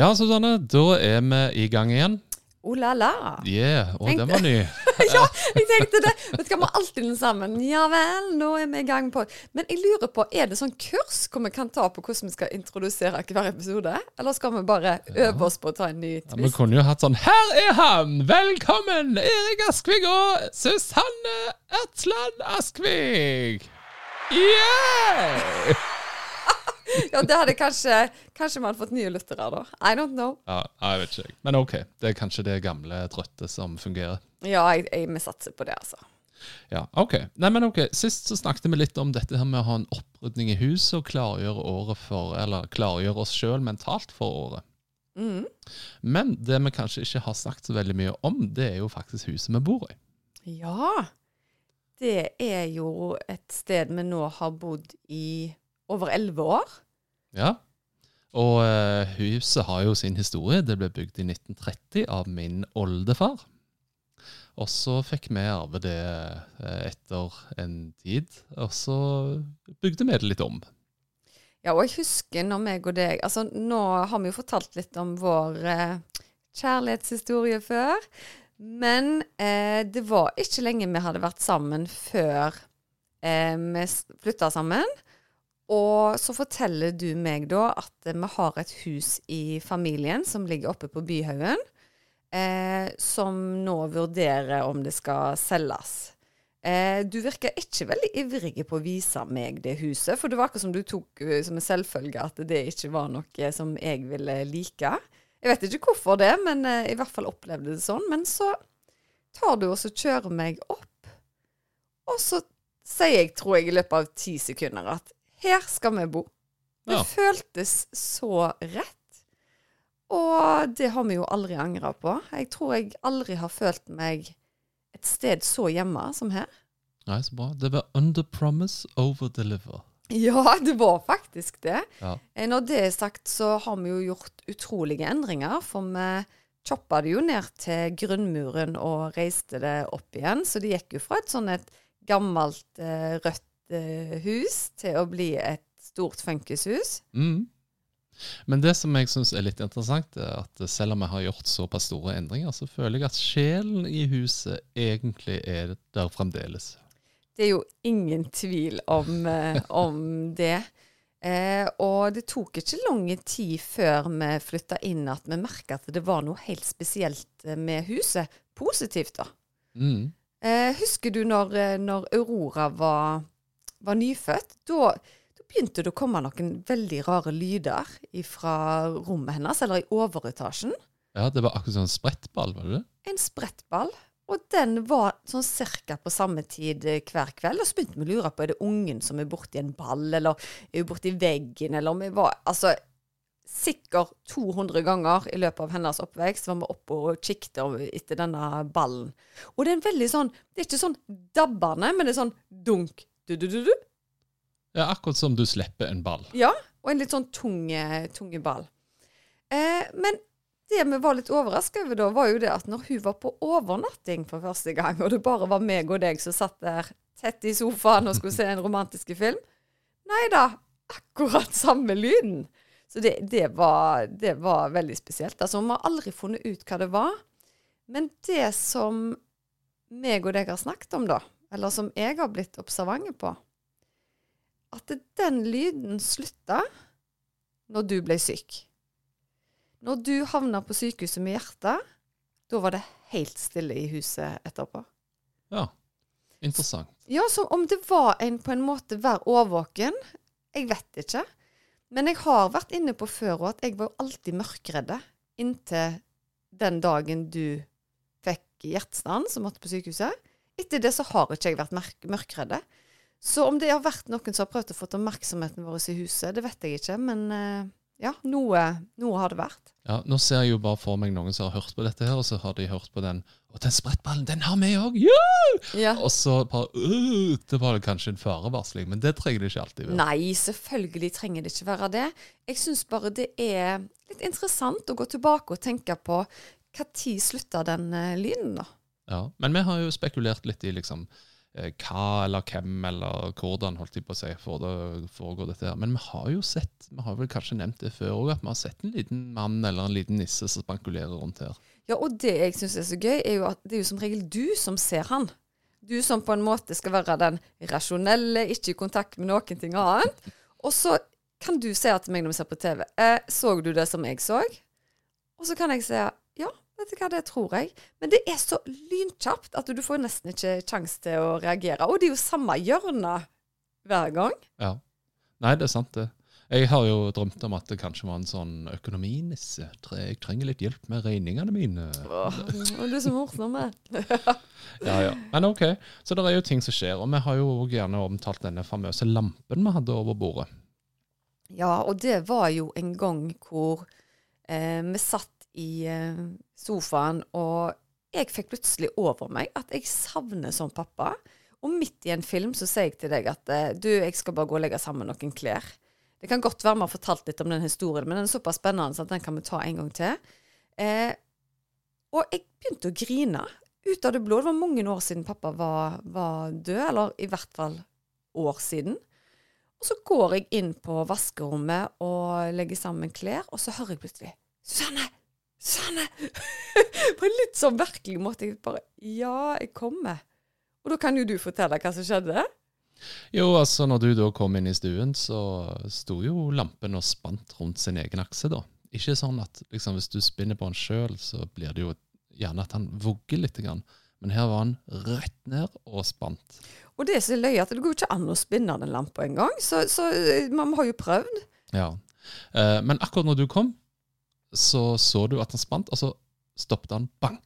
Ja, Susanne, da er vi i gang igjen. Oh la la. Yeah, og den var ny. ja, jeg tenkte det. Vi skal alltid den sammen. Ja vel, nå er vi i gang på Men jeg lurer på, er det sånn kurs hvor vi kan ta på hvordan vi skal introdusere hver episode? Eller skal vi bare øve oss på å ta en ny twist? Ja, vi kunne jo hatt sånn Her er han! Velkommen, Erik Askvig og Susanne Ertsland Askvig! Yeah! Ja, det hadde kanskje Kanskje man hadde fått nye lyttere, da. I don't know. Ja, jeg vet ikke. Men OK. Det er kanskje det gamle trøtte som fungerer. Ja, jeg, jeg, vi satser på det, altså. Ja, OK. Nei, men ok. Sist så snakket vi litt om dette her med å ha en opprydning i huset og klargjøre året for Eller klargjøre oss sjøl mentalt for året. Mm. Men det vi kanskje ikke har snakket så veldig mye om, det er jo faktisk huset vi bor i. Ja. Det er jo et sted vi nå har bodd i over elleve år. Ja. Og uh, huset har jo sin historie. Det ble bygd i 1930 av min oldefar. Og så fikk vi arve det eh, etter en tid, og så bygde vi det litt om. Ja, og jeg husker når meg og deg Altså, nå har vi jo fortalt litt om vår eh, kjærlighetshistorie før. Men eh, det var ikke lenge vi hadde vært sammen før eh, vi flytta sammen. Og så forteller du meg da at vi har et hus i familien som ligger oppe på Byhaugen, eh, som nå vurderer om det skal selges. Eh, du virker ikke veldig ivrig på å vise meg det huset, for det var akkurat som du tok eh, som en selvfølge at det ikke var noe som jeg ville like. Jeg vet ikke hvorfor det, men eh, i hvert fall opplevde det sånn. Men så tar du og så kjører meg opp, og så sier jeg, tror jeg, i løpet av ti sekunder at her skal vi bo. Det Ja. føltes så rett. Og det har vi jo aldri angra på. Jeg tror jeg aldri har følt meg et sted så hjemme som her. Nei, så bra. Det var under promise, over deliver. Ja, det var faktisk det. Ja. Eh, Når det er sagt, så har vi jo gjort utrolige endringer. For vi choppa det jo ned til grunnmuren og reiste det opp igjen. Så det gikk jo fra et sånn et gammelt eh, rødt eh, hus til å bli et stort funkishus. Mm. Men det som jeg syns er litt interessant, er at selv om jeg har gjort såpass store endringer, så føler jeg at sjelen i huset egentlig er der fremdeles. Det er jo ingen tvil om, eh, om det. Eh, og det tok ikke lang tid før vi flytta inn at vi merka at det var noe helt spesielt eh, med huset. Positivt, da. Mm. Eh, husker du når, når Aurora var, var nyfødt? Da, da begynte det å komme noen veldig rare lyder fra rommet hennes, eller i overetasjen. Ja, det var akkurat en sprettball, var det det? En sprettball. Og den var sånn cirka på samme tid eh, hver kveld. Og så begynte vi å lure på er det ungen som er borti en ball, eller er hun borti veggen, eller om vi var Altså sikkert 200 ganger i løpet av hennes oppvekst var vi oppe og kikket etter denne ballen. Og det er en veldig sånn Det er ikke sånn dabbende, men det er sånn dunk, du-du-du-du. Ja, akkurat som du slipper en ball. Ja, og en litt sånn tunge, tunge ball. Eh, men det vi var litt overraska over da, var jo det at når hun var på overnatting for første gang, og det bare var meg og deg som satt der tett i sofaen og skulle se en romantisk film Nei da, akkurat samme lyden. Så det, det, var, det var veldig spesielt. Altså, Vi har aldri funnet ut hva det var. Men det som meg og deg har snakket om, da, eller som jeg har blitt observant på, at den lyden slutta når du ble syk. Når du havna på sykehuset med hjertet, da var det helt stille i huset etterpå. Ja, interessant. Ja, som om det var en på en måte Vær årvåken. Jeg vet ikke. Men jeg har vært inne på før og at jeg var alltid mørkredde inntil den dagen du fikk hjertestans og måtte på sykehuset. Etter det så har ikke jeg vært mørkredd. Så om det har vært noen som har prøvd å få oppmerksomheten vår i huset, det vet jeg ikke. Men eh, ja, noe, noe har det vært. Ja, Nå ser jeg jo bare for meg noen som har hørt på dette, her, og så har de hørt på den Og den sprettballen, den har vi òg! Ja. Og så bare uh, Det var det kanskje en farevarsling, men det trenger det ikke alltid være. Nei, selvfølgelig trenger det ikke være det. Jeg syns bare det er litt interessant å gå tilbake og tenke på når slutta den uh, lyden, da? Ja, Men vi har jo spekulert litt i liksom eh, hva eller hvem eller hvordan holdt de på å si foregår dette her. Men vi har jo sett, vi har vel kanskje nevnt det før òg, at vi har sett en liten mann eller en liten nisse som spankulerer rundt her. Ja, og det jeg syns er så gøy, er jo at det er jo som regel du som ser han. Du som på en måte skal være den rasjonelle, ikke i kontakt med noen ting annet. Og så kan du si til meg når vi ser på TV eh, Så du det som jeg så? Og så kan jeg si vet du hva, det tror jeg. Men det er så lynkjapt at du får nesten ikke sjanse til å reagere. Og det er jo samme hjørne hver gang. Ja. Nei, det er sant, det. Jeg har jo drømt om at det kanskje var en sånn økonominisse. Jeg trenger litt hjelp med regningene mine. Åh, du er så morsom. eh. Ja, ja. Men ok, så det er jo ting som skjer. Og vi har jo gjerne omtalt denne famøse lampen vi hadde over bordet. Ja, og det var jo en gang hvor eh, vi satt i eh, sofaen, og jeg fikk plutselig over meg at jeg savner som pappa. Og midt i en film så sier jeg til deg at eh, du, jeg skal bare gå og legge sammen noen klær. Det kan godt være vi har fortalt litt om den historien, men den er såpass spennende at den kan vi ta en gang til. Eh, og jeg begynte å grine ut av det blå. Det var mange år siden pappa var, var død, eller i hvert fall år siden. Og så går jeg inn på vaskerommet og legger sammen klær, og så hører jeg plutselig Susanne! Susanne! på en litt sånn virkelig måte. Jeg bare Ja, jeg kommer. Og da kan jo du fortelle hva som skjedde. Jo, altså når du da kom inn i stuen, så sto jo lampen og spant rundt sin egen akse, da. Ikke sånn at liksom, hvis du spinner på den sjøl, så blir det jo gjerne at han vugger litt. Grann. Men her var han rett ned og spant. Og det er så løye at det går jo ikke an å spinne den lampa engang, så, så eh, man har jo prøvd. Ja. Eh, men akkurat når du kom, så så du at han spant, og så stoppet han bang.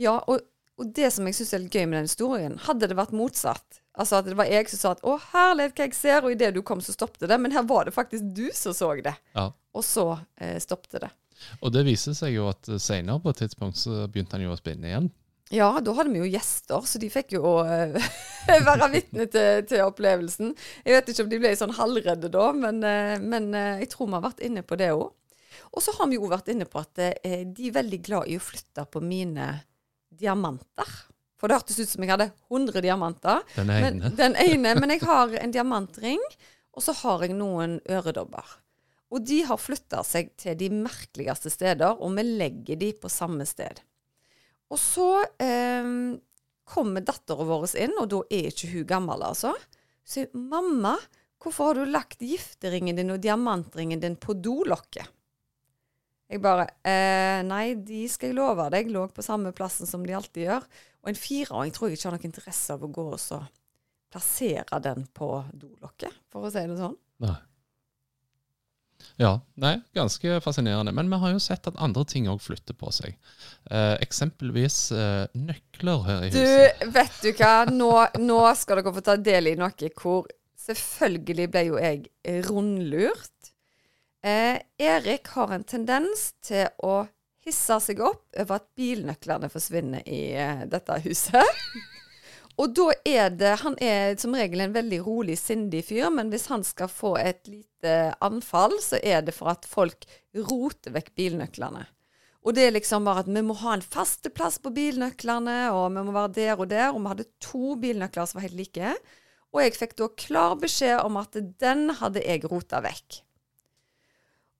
Ja, og, og det som jeg syns er litt gøy med den historien, hadde det vært motsatt Altså at det var jeg som sa at 'Å, herlighet, hva jeg ser', og idet du kom, så stoppet det. Men her var det faktisk du som så det. Ja. Og så eh, stoppet det. Og det viser seg jo at senere på et tidspunkt så begynte han jo å spinne igjen. Ja, da hadde vi jo gjester, så de fikk jo å være vitne til, til opplevelsen. Jeg vet ikke om de ble sånn halvredde da, men, eh, men eh, jeg tror vi har vært inne på det òg. Og så har vi jo vært inne på at eh, de er veldig glad i å flytte på mine diamanter. For det hørtes ut som jeg hadde 100 diamanter. Den Men, ene. den ene, men jeg har en diamantring, og så har jeg noen øredobber. Og de har flytta seg til de merkeligste steder, og vi legger de på samme sted. Og så eh, kommer dattera vår inn, og da er ikke hun gammel, altså. Så sier 'Mamma, hvorfor har du lagt gifteringen din og diamantringen din på dolokket?' Jeg bare eh, 'Nei, de skal jeg love deg lå på samme plassen som de alltid gjør.' Og en fireåring tror jeg ikke har noen interesse av å gå og så plassere den på dolokket, for å si det sånn. Nei. Ja, nei, ganske fascinerende. Men vi har jo sett at andre ting òg flytter på seg. Eh, eksempelvis eh, nøkler her i Du, huset. vet du hva, nå, nå skal dere få ta del i noe hvor selvfølgelig ble jo jeg rundlurt. Eh, Erik har en tendens til å hisse seg opp over at bilnøklene forsvinner i eh, dette huset. Og da er det Han er som regel en veldig rolig, sindig fyr, men hvis han skal få et lite anfall, så er det for at folk roter vekk bilnøklene. Og det er liksom bare at vi må ha en faste plass på bilnøklene, og vi må være der og der. Og vi hadde to bilnøkler som var helt like. Og jeg fikk da klar beskjed om at den hadde jeg rota vekk.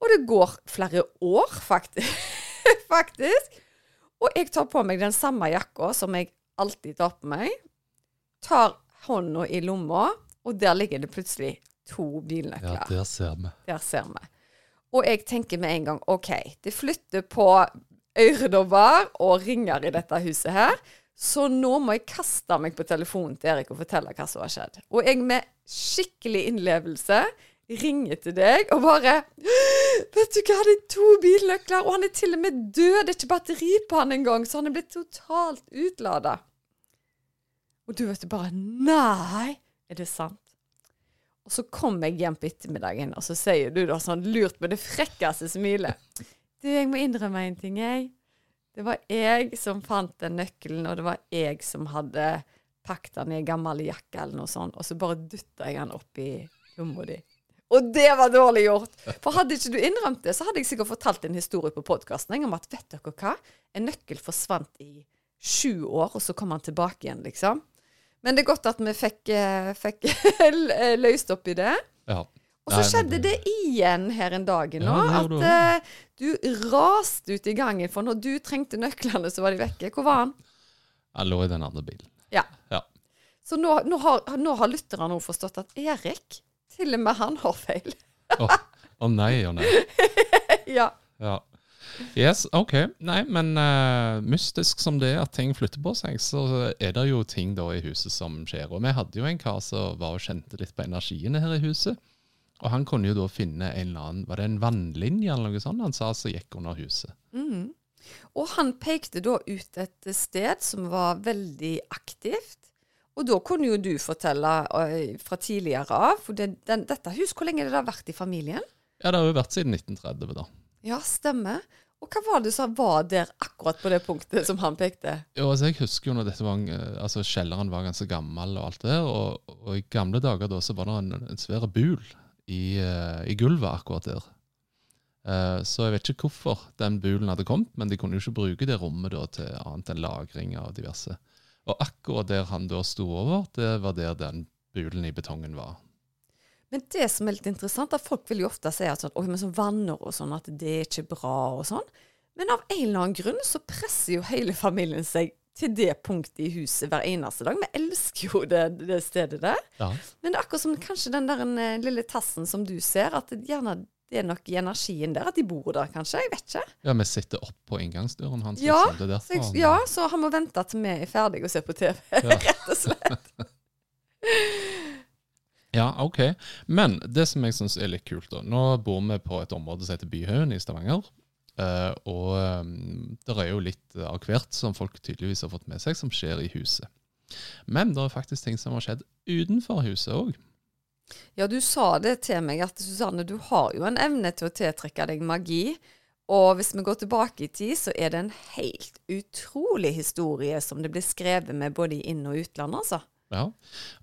Og det går flere år, faktisk. faktisk. Og jeg tar på meg den samme jakka som jeg alltid tar på meg. Tar hånda i lomma, og der ligger det plutselig to Ja, der ser vi. Der ser vi. Og jeg tenker med en gang OK, det flytter på øredobber og ringer i dette huset her. Så nå må jeg kaste meg på telefonen til Erik og fortelle hva som har skjedd. Og jeg med skikkelig innlevelse ringer til deg og bare Vet du hva, det er to bilnøkler, og han er til og med død. Det er ikke batteri på han engang, så han er blitt totalt utlada. Og du vet du bare Nei, Er det sant? Og så kom jeg hjem på ettermiddagen, og så sier du da sånn lurt med det frekkeste smilet Du, jeg må innrømme en ting, jeg. Det var jeg som fant den nøkkelen, og det var jeg som hadde pakket den i en gammel jakke eller noe sånt, og så bare dytta jeg den opp i lomma di. Og det var dårlig gjort! For hadde ikke du innrømt det, så hadde jeg sikkert fortalt en historie på podkasten om at vet dere hva, en nøkkel forsvant i sju år, og så kom han tilbake igjen, liksom. Men det er godt at vi fikk, eh, fikk løst opp i det. Ja. Og så skjedde det igjen her en dag nå, Ja, at uh, eh, du raste ut i gangen, for når du trengte nøklene, så var de vekke. Hvor var han? Han lå i den andre bilen. Ja. Ja. Så nå, nå har, nå har lytterne forstått at Erik, til og med han har feil. Å å nei, å nei. ja. Ja. Yes, OK. Nei, men uh, mystisk som det er at ting flytter på seg, så er det jo ting da i huset som skjer. Og vi hadde jo en kar som var og kjente litt på energiene her i huset. Og han kunne jo da finne en eller annen Var det en vannlinje eller noe sånt han sa som gikk under huset? Mhm. Og han pekte da ut et sted som var veldig aktivt. Og da kunne jo du fortelle eh, fra tidligere av. For det, den, dette hus, hvor lenge har det vært i familien? Ja, det har jo vært siden 1930, da. Ja, stemmer. Og hva var det som var der akkurat på det punktet som han pekte? Jo, altså Jeg husker jo når dette var, eh, altså kjelleren var ganske gammel, og alt det der, og, og i gamle dager da så var det en, en svær bul i, eh, i gulvet akkurat der. Så jeg vet ikke hvorfor den bulen hadde kommet, men de kunne jo ikke bruke det rommet da til annet enn lagring av diverse. Og akkurat der han da sto over, det var der den bulen i betongen var. Men det som er litt interessant, at folk vil jo ofte si at sånn, «Oi, men sånn vanner og sånn, at det er ikke bra og sånn. Men av en eller annen grunn så presser jo hele familien seg til det punktet i huset hver eneste dag. Vi elsker jo det, det stedet der. Ja. Men det er akkurat som kanskje den der eh, lille tassen som du ser, at det gjerne det er nok i energien der, at de bor der, kanskje. Jeg vet ikke. ja, vi sitter opp på inngangsdøren hans. Ja, liksom. Så jeg, ja, så han må vente til vi er ferdige og ser på TV, Ja. rett og slett. Ja, ok. Men det som jeg syns er litt kult, da Nå bor vi på et område som heter Byhaugen i Stavanger. eh, og um, det er jo litt av hvert som folk tydeligvis har fått med seg, som skjer i huset. Men det er faktisk ting som har skjedd utenfor huset òg. Ja, du sa det til meg at Susanne, du har jo en evne til å tiltrekke deg magi. Og hvis vi går tilbake i tid, så er det en helt utrolig historie som det blir skrevet med både i inn- og utland, altså. Ja.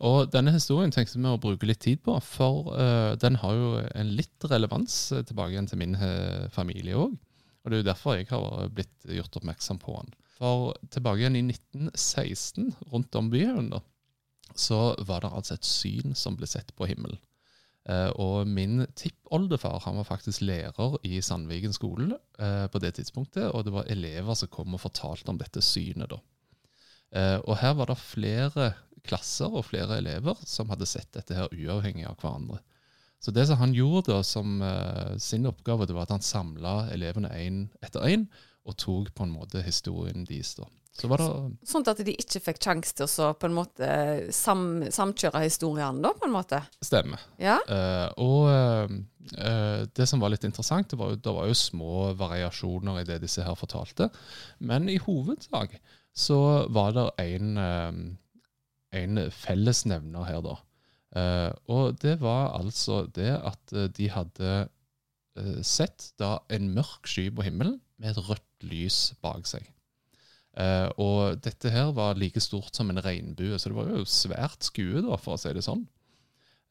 Og denne historien tenkte vi å bruke litt tid på, for uh, den har jo en litt relevans tilbake igjen til min eh, familie òg. Og det er jo derfor jeg har blitt gjort oppmerksom på den. For tilbake igjen i 1916, rundt om byen, da, så var det altså et syn som ble sett på himmelen. Eh, og min tippoldefar han var faktisk lærer i Sandviken skole eh, på det tidspunktet, og det var elever som kom og fortalte om dette synet. da. Eh, og her var det flere klasser og flere elever som hadde sett dette her uavhengig av hverandre. Så det som han gjorde da som uh, sin oppgave, det var at han samla elevene én etter én, og tok på en måte historien deres. da. Så var det Sånn at de ikke fikk sjanse til å så på en måte sam, samkjøre historiene, da, på en måte. stemme. Ja. Eh, og eh, eh, det som var litt interessant, det var, jo, det var jo små variasjoner i det disse her fortalte. Men i hovedsak så var det en, eh, en fellesnevner her, da. Eh, og det var altså det at eh, de hadde eh, sett da en mørk sky på himmelen med et rødt lys bak seg. Eh, og dette her var like stort som en regnbue, så det var jo svært skue, da, for å si det sånn.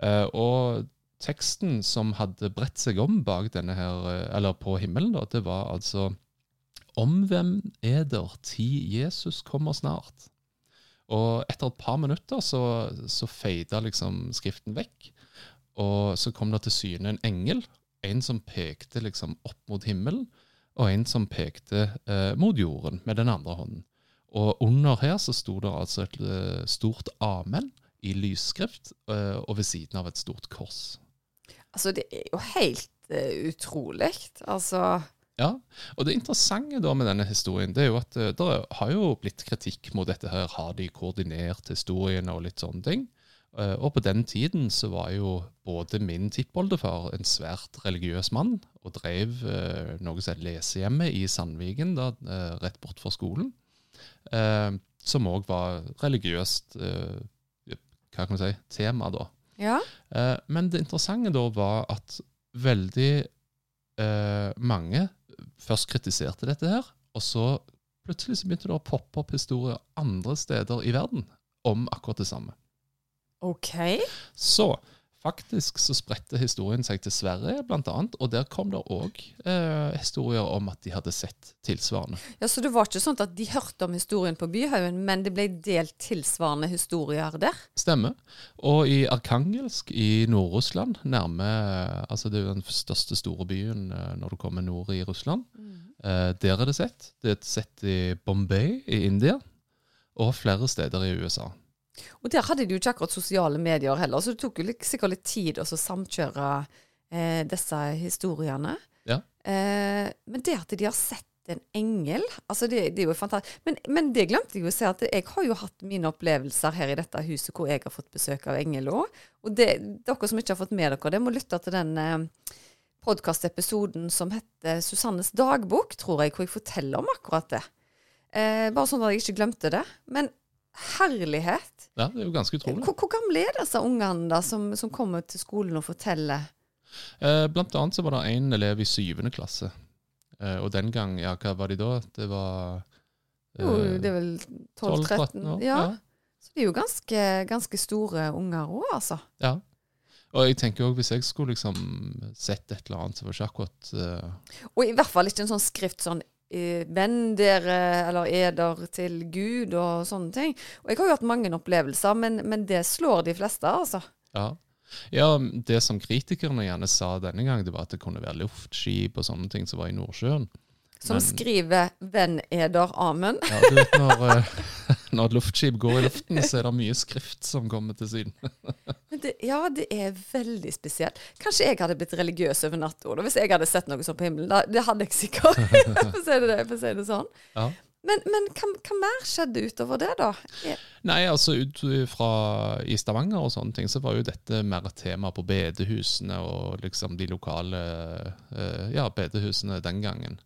Eh, og teksten som hadde bredt seg om bak denne her, eh, eller på himmelen, da, det var altså Om hvem eder, ti Jesus kommer snart. Og etter et par minutter så, så feida liksom skriften vekk. Og så kom det til syne en engel, en som pekte liksom opp mot himmelen, og en som pekte eh, mot jorden med den andre hånden. Og under her så sto det altså et eh, stort amen i lysskrift, eh, og ved siden av et stort kors. Altså, det er jo helt uh, utrolig. Altså Ja, og det interessante da med denne historien, det er jo at eh, det har jo blitt kritikk mot dette her. Har de koordinert historiene og litt sånne ting? Eh, Og på den tiden så var jo både min tippoldefar en svært religiøs mann, og drev eh, noe som het lesehjemmet i Sandviken, da, eh, rett bort fra skolen. Eh, som òg var religiøst eh, hva kan man si, tema, da. Ja. Eh, men det interessante da var at veldig mange først kritiserte dette her, og så plutselig så begynte det å poppe opp historier andre steder i verden om akkurat det samme. OK. Så faktisk så spredte historien seg til Sverige, blant annet, og der kom det òg eh, historier om at de hadde sett tilsvarende. Ja, Så det var ikke sånn at de hørte om historien på Byhaugen, men det ble delt tilsvarende historier der? Stemmer. Og i Arkangelsk i Nord-Russland, nærme Altså det er jo den største store byen eh, når du kommer nord i Russland. Eh, der er det sett. Det er sett i Bombay i India, og flere steder i USA. Og der hadde de jo ikke akkurat sosiale medier heller, så det tok jo litt, sikkert litt tid å samkjøre eh, disse historiene. Ja. Eh, men det at de har sett en engel, altså det, det er jo fantastisk. Men, men det glemte jeg jo å si, at jeg har jo hatt mine opplevelser her i dette huset hvor jeg har fått besøk av engel òg. Og det, dere som ikke har fått med dere det, må lytte til den eh, podkastepisoden som heter Susannes dagbok, tror jeg, hvor jeg forteller om akkurat det. Eh, bare sånn at jeg ikke glemte det. Men herlighet! Ja, det er jo ganske utrolig. Hvor, hvor gamle er disse ungene da, som, som kommer til skolen og forteller? Eh, blant annet så var det en elev i syvende klasse. Eh, og den gang, ja, hva var de da? Det var Jo, eh, det er vel 12-13 år. Ja. Så de er jo ganske, ganske store unger òg, altså. ja. Og jeg tenker også, hvis jeg skulle liksom sett et eller annet, så var det ikke akkurat uh... Og i hvert fall ikke en sånn skrift sånn Venn dere, eller eder til Gud, og sånne ting. Og jeg har jo hatt mange opplevelser, men, men det slår de fleste, altså. Ja. ja, det som kritikerne gjerne sa denne gang, det var at det kunne være luftskip og sånne ting som var i Nordsjøen. Som Men- skriver 'Venn eder, amen'. Ja, du vet når, eh, når et luftskip går i luften, så er det mye skrift som kommer til syne. Ja, det er veldig spesielt. Kanskje jeg hadde blitt religiøs over natta hvis jeg hadde sett noe sånt på himmelen. Da, det hadde jeg sikkert, for å si det, for å si det sånn. Ja. Men, men hva, hva mer skjedde utover det, da? Nei, altså ut fra i Stavanger og sånne ting, så var jo dette mer tema på bedehusene og liksom de lokale eh, ja, bedehusene den gangen.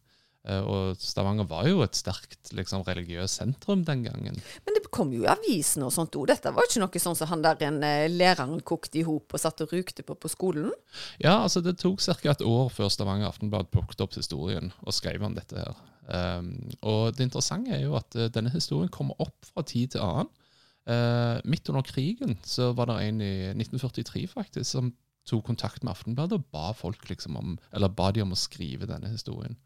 Eh, og Stavanger var jo et sterkt liksom, religiøst sentrum den gangen. Men det kom jo i avisen og sånt òg. Dette var ikke noe sånn som han der en, eh, læreren kokte i hop og satt og rukte på på skolen. Ja, altså Det tok ca. et år før Stavanger Aftenblad plukket opp historien og skrev om dette. her. Um, og det interessante er jo at uh, denne historien kommer opp fra tid til annen. Uh, midt under krigen så var det en i 1943 faktisk som tok kontakt med Aftenbladet og ba folk liksom om, eller ba de om å skrive denne historien.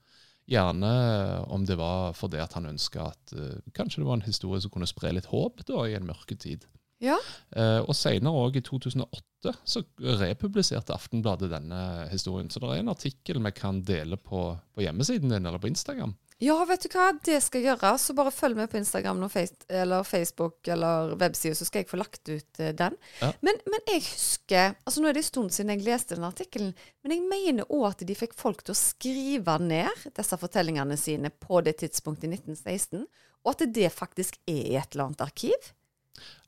Gjerne eh, om det var fordi at han ønska at uh, kanskje det var en historie som kunne spre litt håp da i en mørketid. Ja. Uh, og senere òg, i 2008, så republiserte Aftenbladet denne historien. Så det er en artikkel vi kan dele på, på hjemmesiden din eller på Instagram. Ja, vet du hva, det skal jeg gjøre. Så bare følg med på Instagram eller Facebook eller websida, så skal jeg få lagt ut eh, den. Ja. Men, men jeg husker altså Nå er det en stund siden jeg leste den artikkelen, men jeg mener òg at de fikk folk til å skrive ned disse fortellingene sine på det tidspunktet i 1916, og at det faktisk er i et eller annet arkiv.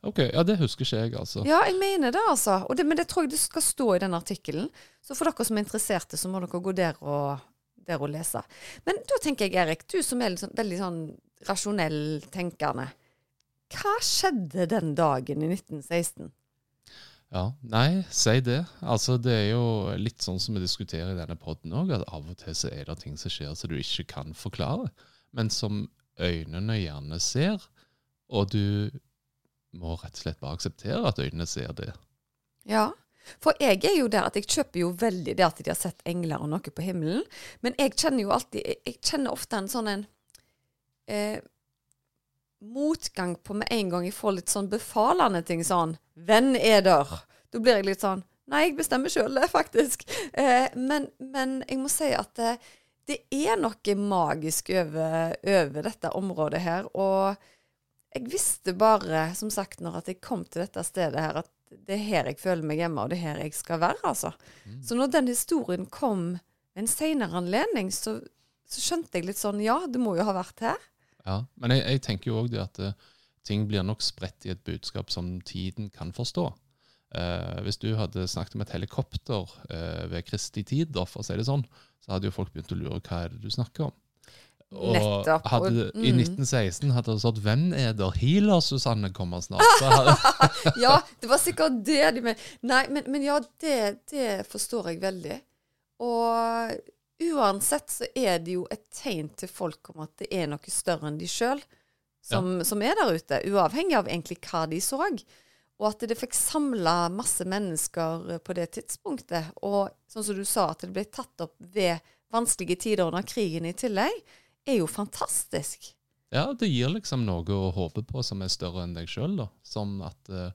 Ok, Ja, det husker ikke jeg, altså. Ja, jeg mener det, altså. Det, men det tror jeg det skal stå i den artikkelen. Så for dere som er interesserte, så må dere gå der og, der og lese. Men da tenker jeg, Erik, du som er litt sånn, veldig sånn rasjonell tenkende. Hva skjedde den dagen i 1916? Ja, Nei, si det. Altså, Det er jo litt sånn som vi diskuterer i denne poden òg, at av og til så er det ting som skjer som du ikke kan forklare, men som øynene gjerne ser, og du må rett og slett bare akseptere at øynene ser det. Ja. For jeg er jo der at jeg kjøper jo veldig det at de har sett engler og noe på himmelen. Men jeg kjenner jo alltid Jeg, kjenner ofte en sånn en eh, motgang på med en gang jeg får litt sånn befalende ting sånn 'Venn er der'. Da blir jeg litt sånn Nei, jeg bestemmer sjøl det, faktisk. Eh, men, men jeg må si at det, det er noe magisk over, over dette området her. Og jeg visste bare, som sagt, når jeg kom til dette stedet her, at det er her jeg føler meg hjemme, og det er her jeg skal være, altså. Så når den historien kom ved en seinere anledning, så, så skjønte jeg litt sånn Ja, det må jo ha vært her. Ja, Men jeg, jeg tenker jo òg det at eh, ting blir nok spredt i et budskap som tiden kan forstå. Eh, hvis du hadde snakket om et helikopter eh, ved Kristi tid, da, for å si det sånn, så hadde jo folk begynt å lure hva er det du snakker om. Og Nettopp, hadde, i mm. 1916 hadde det stått 'Hvem er der? Healer Susanne kommer snart'. Ja, det var sikkert det de mente. Nei, men, men ja, det, det forstår jeg veldig. Og uansett så er det jo et tegn til folk om at det er noe større enn de sjøl som, som er der ute, uavhengig av egentlig hva de så. Og at det fikk samla masse mennesker på det tidspunktet. Og sånn som du sa, at det ble tatt opp ved vanskelige tider under krigen i tillegg, er jo fantastisk. ja, det gir liksom noe å håpe på som er større enn deg sjøl. Som at eh,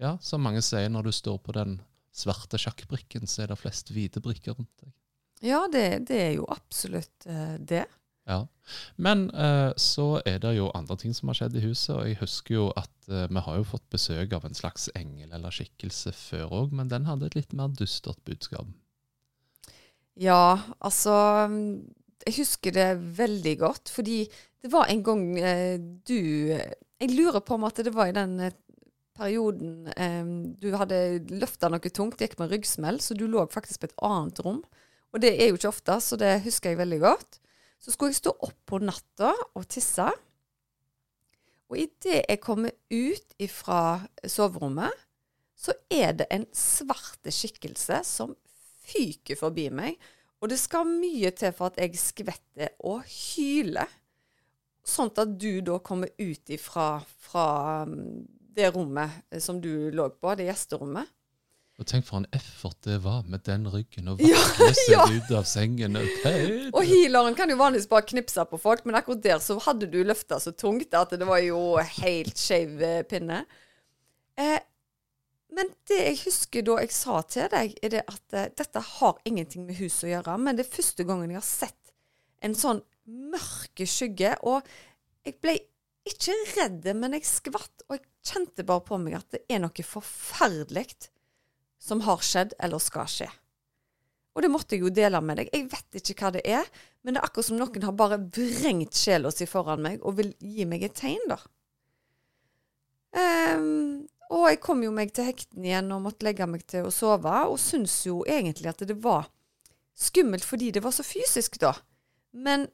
Ja, som mange sier, når du står på den svarte sjakkbrikken, så er det flest hvite brikker rundt deg. Ja, det, det er jo absolutt eh, det. Ja. Men eh, så er det jo andre ting som har skjedd i huset, og jeg husker jo at eh, vi har jo fått besøk av en slags engel eller skikkelse før òg, men den hadde et litt mer dystert budskap. Ja, altså Jeg husker det veldig godt, fordi det var en gang eh, du Jeg lurer på om at det var i den eh, perioden eh, du hadde løfta noe tungt, gikk med ryggsmell, så du lå faktisk på et annet rom. Og det er jo ikke ofte, så det husker jeg veldig godt. Så skulle jeg stå opp på natta og tisse. Og idet jeg kommer ut ifra soverommet, så er det en svart skikkelse som fyker forbi meg. Og det skal mye til for at jeg skvetter og hyler. Sånn at du da kommer ut ifra fra um, det rommet som du lå på, det gjesterommet. Og tenk for en effort det var med den ryggen, å Ja, vakle seg ja. ut av sengen. Okay. Og healeren kan jo vanligvis bare knipse på folk, men akkurat der så hadde du løfta så tungt at det var jo helt skeiv eh, pinne. Eh, men det jeg husker da jeg sa til deg, er det at uh, dette har ingenting med huset å gjøre, men det er første gangen jeg har sett en sånn mørke skygge, og jeg ble ikke redd, men jeg skvatt, og jeg kjente bare på meg at det er noe forferdelig som har skjedd eller skal skje. Og det måtte jeg jo dele med deg. Jeg vet ikke hva det er, men det er akkurat som noen har bare vrengt sjela si foran meg og vil gi meg et tegn, da. Ehm, og jeg kom jo meg til hekten igjen og måtte legge meg til å sove, og syns jo egentlig at det var skummelt fordi det var så fysisk, da. Men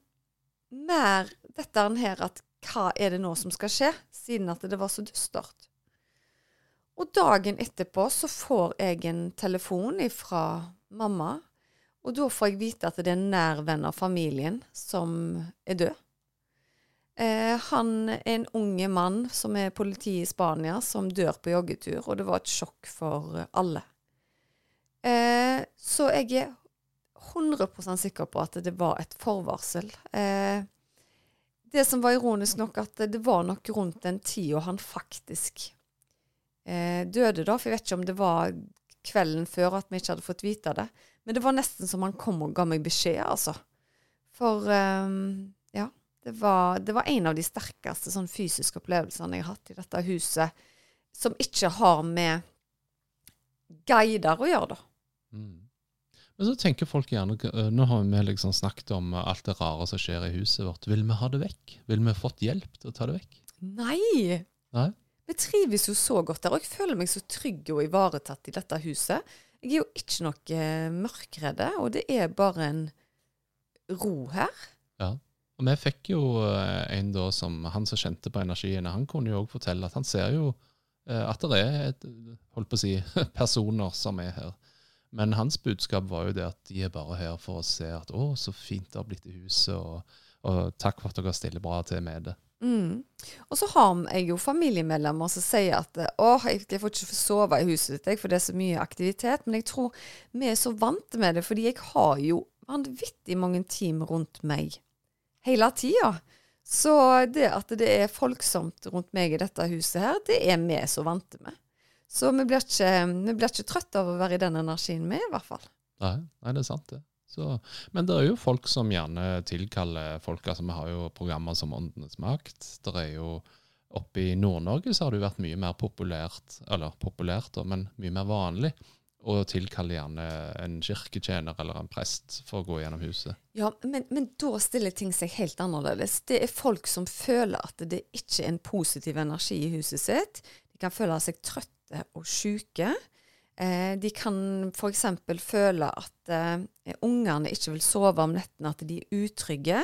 mer dette her at hva er det nå som skal skje, siden at det var så dystert. Og dagen etterpå så får jeg en telefon fra mamma, og da får jeg vite at det er en nær venn av familien som er død. Eh, han er en unge mann som er politi i Spania, som dør på joggetur, og det var et sjokk for alle. Eh, så jeg er 100% sikker på at det var et forvarsel. Eh, det som var ironisk nok, at det var nok rundt den tida han faktisk eh, døde, da. For jeg vet ikke om det var kvelden før at vi ikke hadde fått vite det. Men det var nesten som han kom og ga meg beskjed, altså. For eh, ja, det var, det var en av de sterkeste sånn fysiske opplevelsene jeg har hatt i dette huset, som ikke har med guider å gjøre, da. Mm. Men så tenker folk gjerne øh, Nå har vi liksom snakket om alt det rare som skjer i huset vårt. Vil vi ha det vekk? Vil vi fått hjelp til å ta det vekk? Nei! Nei? Vi trives jo så godt der, og jeg føler meg så trygg og ivaretatt i dette huset. Jeg er jo ikke noe eh, mørkredde, og det er bare en ro her. Ja. Og vi fikk jo øh, en da som Han som kjente på energiene, han kunne jo òg fortelle at han ser jo øh, at det er et, holdt på å si, personer som er her. Men hans budskap var jo det at de er bare her for å se at 'å, så fint det har blitt i huset', og, og 'takk for at dere stiller bra til med det'. Mm. Og så har jeg jo familiemedlemmer som sier at åh, jeg, får ikke sove i huset ditt, for det er så mye aktivitet. Men jeg tror vi er så vant med det, fordi jeg har jo vanvittig mange team rundt meg hele tida. Så det at det er folksomt rundt meg i dette huset her, det er vi så vante med. Så vi blir ikke, vi blir ikke trøtte av å være i den energien med, i hvert fall. Nei, nei, det er sant, det. Så, men det er jo folk som gjerne tilkaller folk. altså Vi har jo programmer som Åndenes makt. Det er jo Oppe i Nord-Norge så har det jo vært mye mer populært, eller populært, men mye mer vanlig å tilkalle gjerne en kirketjener eller en prest for å gå gjennom huset. Ja, men, men da stiller ting seg helt annerledes. Det er folk som føler at det ikke er en positiv energi i huset sitt. De kan føle seg trøtte og syke. Eh, de kan f.eks. føle at eh, ungene ikke vil sove om nettene, at de er utrygge.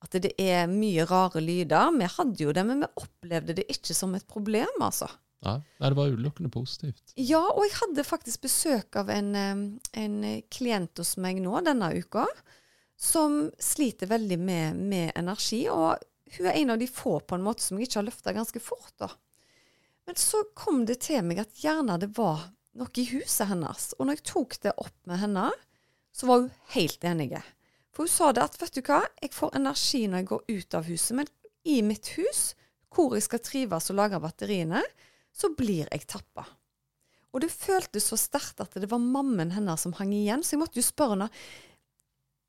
At det er mye rare lyder. Vi hadde jo det, men vi opplevde det ikke som et problem, altså. Nei, det var utelukkende positivt. Ja, og jeg hadde faktisk besøk av en, en klient hos meg nå denne uka, som sliter veldig med, med energi. Og hun er en av de få på en måte som jeg ikke har løfta ganske fort. da. Men så kom det til meg at gjerne det var noe i huset hennes. Og når jeg tok det opp med henne, så var hun helt enig. For hun sa det at vet du hva, jeg får energi når jeg går ut av huset, men i mitt hus, hvor jeg skal trives og lage batteriene, så blir jeg tappa. Og det føltes så sterkt at det var mammen hennes som hang igjen, så jeg måtte jo spørre henne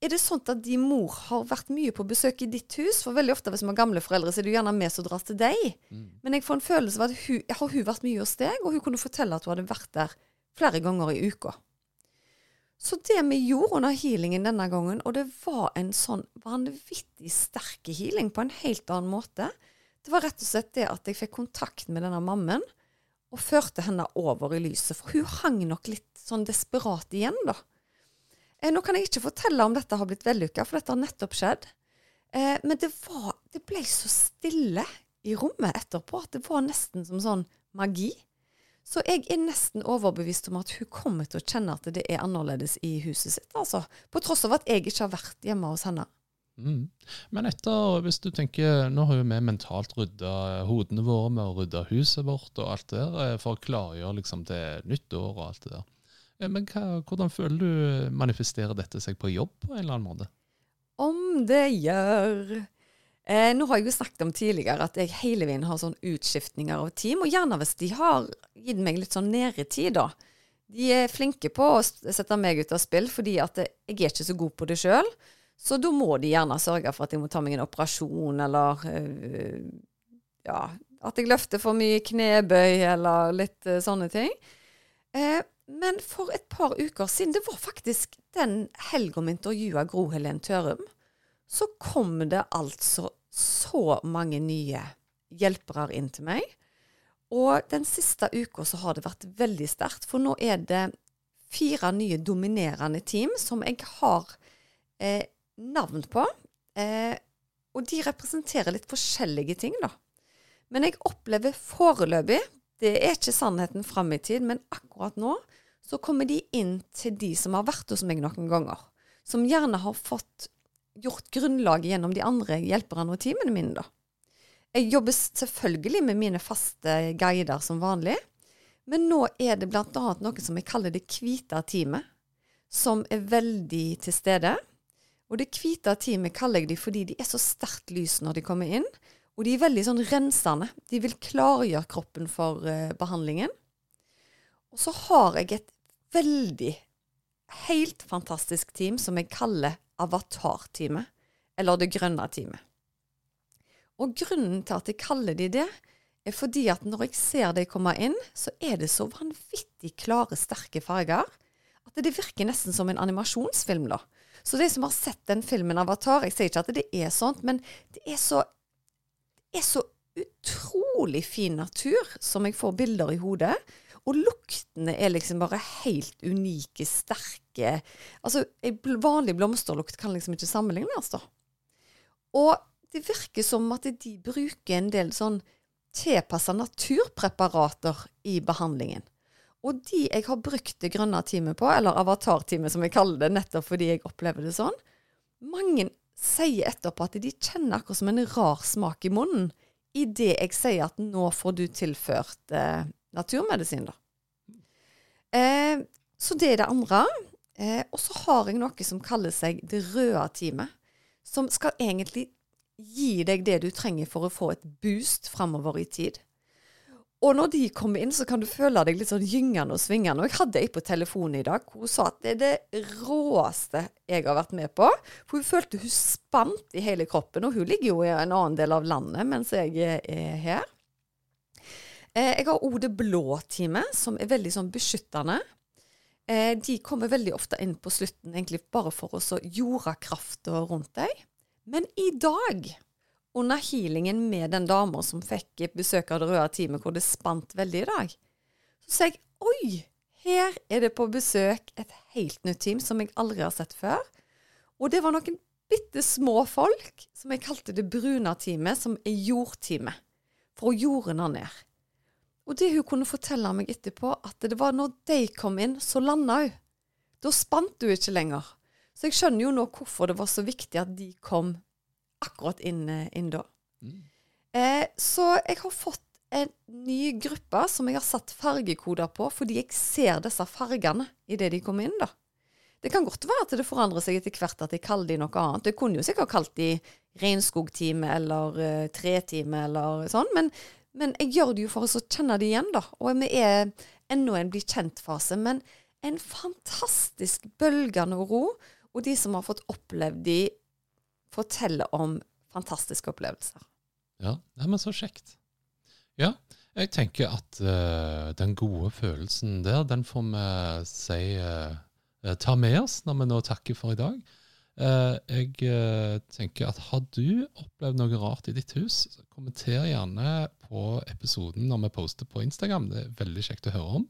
er det sånn at din mor har vært mye på besøk i ditt hus? For veldig ofte hvis man har gamle foreldre, så er det jo gjerne vi som drar til deg. Mm. Men jeg får en følelse av at hun, har hun vært mye hos deg, og hun kunne fortelle at hun hadde vært der flere ganger i uka. Så det vi gjorde under healingen denne gangen, og det var en sånn vanvittig sterk healing på en helt annen måte, det var rett og slett det at jeg fikk kontakt med denne mammen og førte henne over i lyset. For hun hang nok litt sånn desperat igjen, da. Eh, nå kan jeg ikke fortelle om dette har blitt vellykka, for dette har nettopp skjedd. Eh, men det, var, det ble så stille i rommet etterpå at det var nesten som sånn magi. Så jeg er nesten overbevist om at hun kommer til å kjenne at det er annerledes i huset sitt. altså. På tross av at jeg ikke har vært hjemme hos henne. Mm. Men etter, hvis du tenker, nå har jo vi mentalt rydda hodene våre med å rydde huset vårt og alt der, eh, for å klargjøre liksom til nyttår og alt det der. Eh, men hva, hvordan føler du manifesterer dette seg på jobb på en eller annen måte? Om det gjør. Eh, nå har jeg jo snakket om tidligere at jeg hele veien har sånn utskiftninger av team, og gjerne hvis de har gitt meg litt sånn nedetid, da. De er flinke på å sette meg ut av spill fordi at jeg er ikke så god på det sjøl. Så da må de gjerne sørge for at jeg må ta meg en operasjon, eller øh, ja, at jeg løfter for mye knebøy, eller litt øh, sånne ting. Eh, men for et par uker siden, det var faktisk den helga vi intervjua Gro Helen Tørum, så kom det altså så mange nye hjelpere inn til meg. Og den siste uka så har det vært veldig sterkt, for nå er det fire nye dominerende team som jeg har eh, navn på. Eh, og de representerer litt forskjellige ting, da. Men jeg opplever foreløpig, det er ikke sannheten fram i tid, men akkurat nå så kommer de inn til de som har vært hos meg noen ganger. Som gjerne har fått gjort grunnlaget gjennom de andre hjelperne og teamene mine, da. Jeg jobber selvfølgelig med mine faste guider som vanlig, men nå er det bl.a. noe som jeg kaller det hvite teamet, som er veldig til stede. Og det hvite teamet kaller jeg de fordi de er så sterkt lys når de kommer inn, og de er veldig sånn rensende. De vil klargjøre kroppen for uh, behandlingen. Og så har jeg et veldig, helt fantastisk team som jeg kaller Avatar-teamet. Eller Det grønne teamet. Og grunnen til at jeg kaller de det, er fordi at når jeg ser de komme inn, så er det så vanvittig klare, sterke farger at det virker nesten som en animasjonsfilm, da. Så de som har sett den filmen Avatar Jeg sier ikke at det er sånt, men det er så, det er så utrolig fin natur som jeg får bilder i hodet. Og luktene er liksom bare helt unike, sterke Altså, ei vanlig blomsterlukt kan liksom ikke sammenlignes, da. Og det virker som at de bruker en del sånn tilpassa naturpreparater i behandlingen. Og de jeg har brukt det grønne teamet på, eller avatar-teamet som jeg kaller det, nettopp fordi jeg opplever det sånn, mange sier etterpå at de kjenner akkurat som en rar smak i munnen idet jeg sier at nå får du tilført eh, naturmedisin, da. Eh, så det er det andre. Eh, og så har jeg noe som kaller seg det røde teamet. Som skal egentlig gi deg det du trenger for å få et boost framover i tid. Og når de kommer inn, så kan du føle deg litt sånn gyngende og svingende. Og jeg hadde ei på telefonen i dag hvor hun sa at det er det råeste jeg har vært med på. For hun følte hun spant i hele kroppen, og hun ligger jo i en annen del av landet mens jeg er her. Eh, jeg har òg det blå teamet, som er veldig sånn beskyttende. Eh, de kommer veldig ofte inn på slutten egentlig bare for å jorde krafta rundt deg. Men i dag, under healingen med den dama som fikk besøk av det røde teamet, hvor det spant veldig i dag, så sa jeg oi, her er det på besøk et helt nytt team som jeg aldri har sett før. Og det var noen bitte små folk som jeg kalte det brune teamet, som er jordteamet. For å jorde ned. Og det hun kunne fortelle meg etterpå, at det var når de kom inn, så landa hun. Da spant hun ikke lenger. Så jeg skjønner jo nå hvorfor det var så viktig at de kom akkurat inn, eh, inn da. Mm. Eh, så jeg har fått en ny gruppe som jeg har satt fargekoder på, fordi jeg ser disse fargene idet de kommer inn. da. Det kan godt være at det forandrer seg etter hvert at jeg kaller de noe annet. Jeg kunne jo sikkert kalt de regnskogtime eller uh, tretime eller sånn, men, men, jeg gjør det jo for å kjenne de igjen, da. Og vi er ennå en bli kjent-fase. Men en fantastisk bølgende ro. Og de som har fått opplevd de, forteller om fantastiske opplevelser. Ja, det men så kjekt. Ja, jeg tenker at uh, den gode følelsen der, den får vi si uh, ta med oss når vi nå takker for i dag. Uh, jeg tenker at Har du opplevd noe rart i ditt hus, kommenter gjerne på episoden når vi poster på Instagram. Det er veldig kjekt å høre om.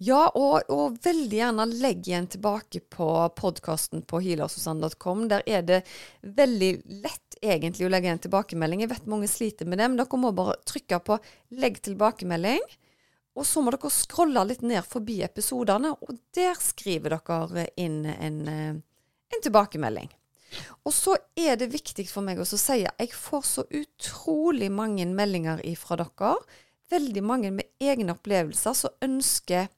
Ja, og, og veldig gjerne legg igjen tilbake på podkasten på healersusanne.com. Der er det veldig lett egentlig å legge igjen tilbakemelding. Jeg vet mange sliter med det, men dere må bare trykke på 'legg tilbakemelding'. Og så må dere scrolle litt ned forbi episodene, og der skriver dere inn en, eh, en tilbakemelding. Og så er det viktig for meg å si at jeg får så utrolig mange meldinger fra dere. Veldig mange med egne opplevelser som ønsker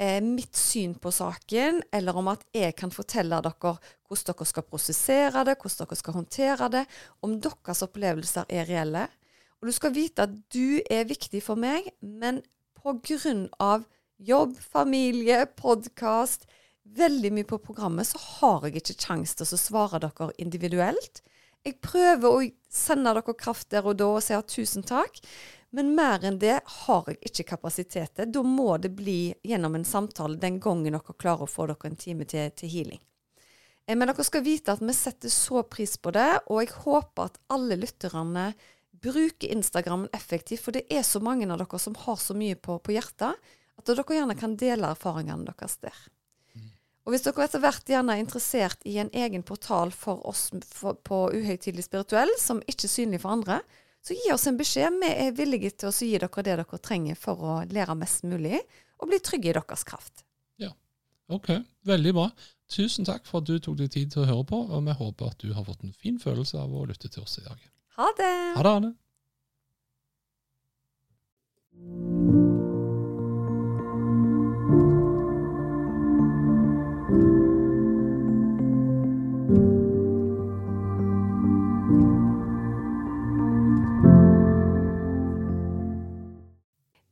eh, mitt syn på saken, eller om at jeg kan fortelle dere hvordan dere skal prosessere det, hvordan dere skal håndtere det, om deres opplevelser er reelle. Og du skal vite at du er viktig for meg, men av jobb, familie, podkast, veldig mye på programmet, så har jeg ikke kjangs til å svare dere individuelt. Jeg prøver å sende dere kraft der og da og si tusen takk, men mer enn det har jeg ikke kapasitet til. Da må det bli gjennom en samtale den gangen dere klarer å få dere en time til, til healing. Eh, men dere skal vite at vi setter så pris på det, og jeg håper at alle lytterne bruker Instagram effektivt, for det er så mange av dere som har så mye på, på hjertet, at dere gjerne kan dele erfaringene deres der. Og Hvis dere etter hvert gjerne er interessert i en egen portal for oss for, på Uhøytidelig spirituell, som ikke er synlig for andre, så gi oss en beskjed. Vi er villige til å gi dere det dere trenger for å lære mest mulig, og bli trygge i deres kraft. Ja, ok. Veldig bra. Tusen takk for at du tok deg tid til å høre på, og vi håper at du har fått en fin følelse av å lytte til oss i dag. Ha det. Ha det, Anne.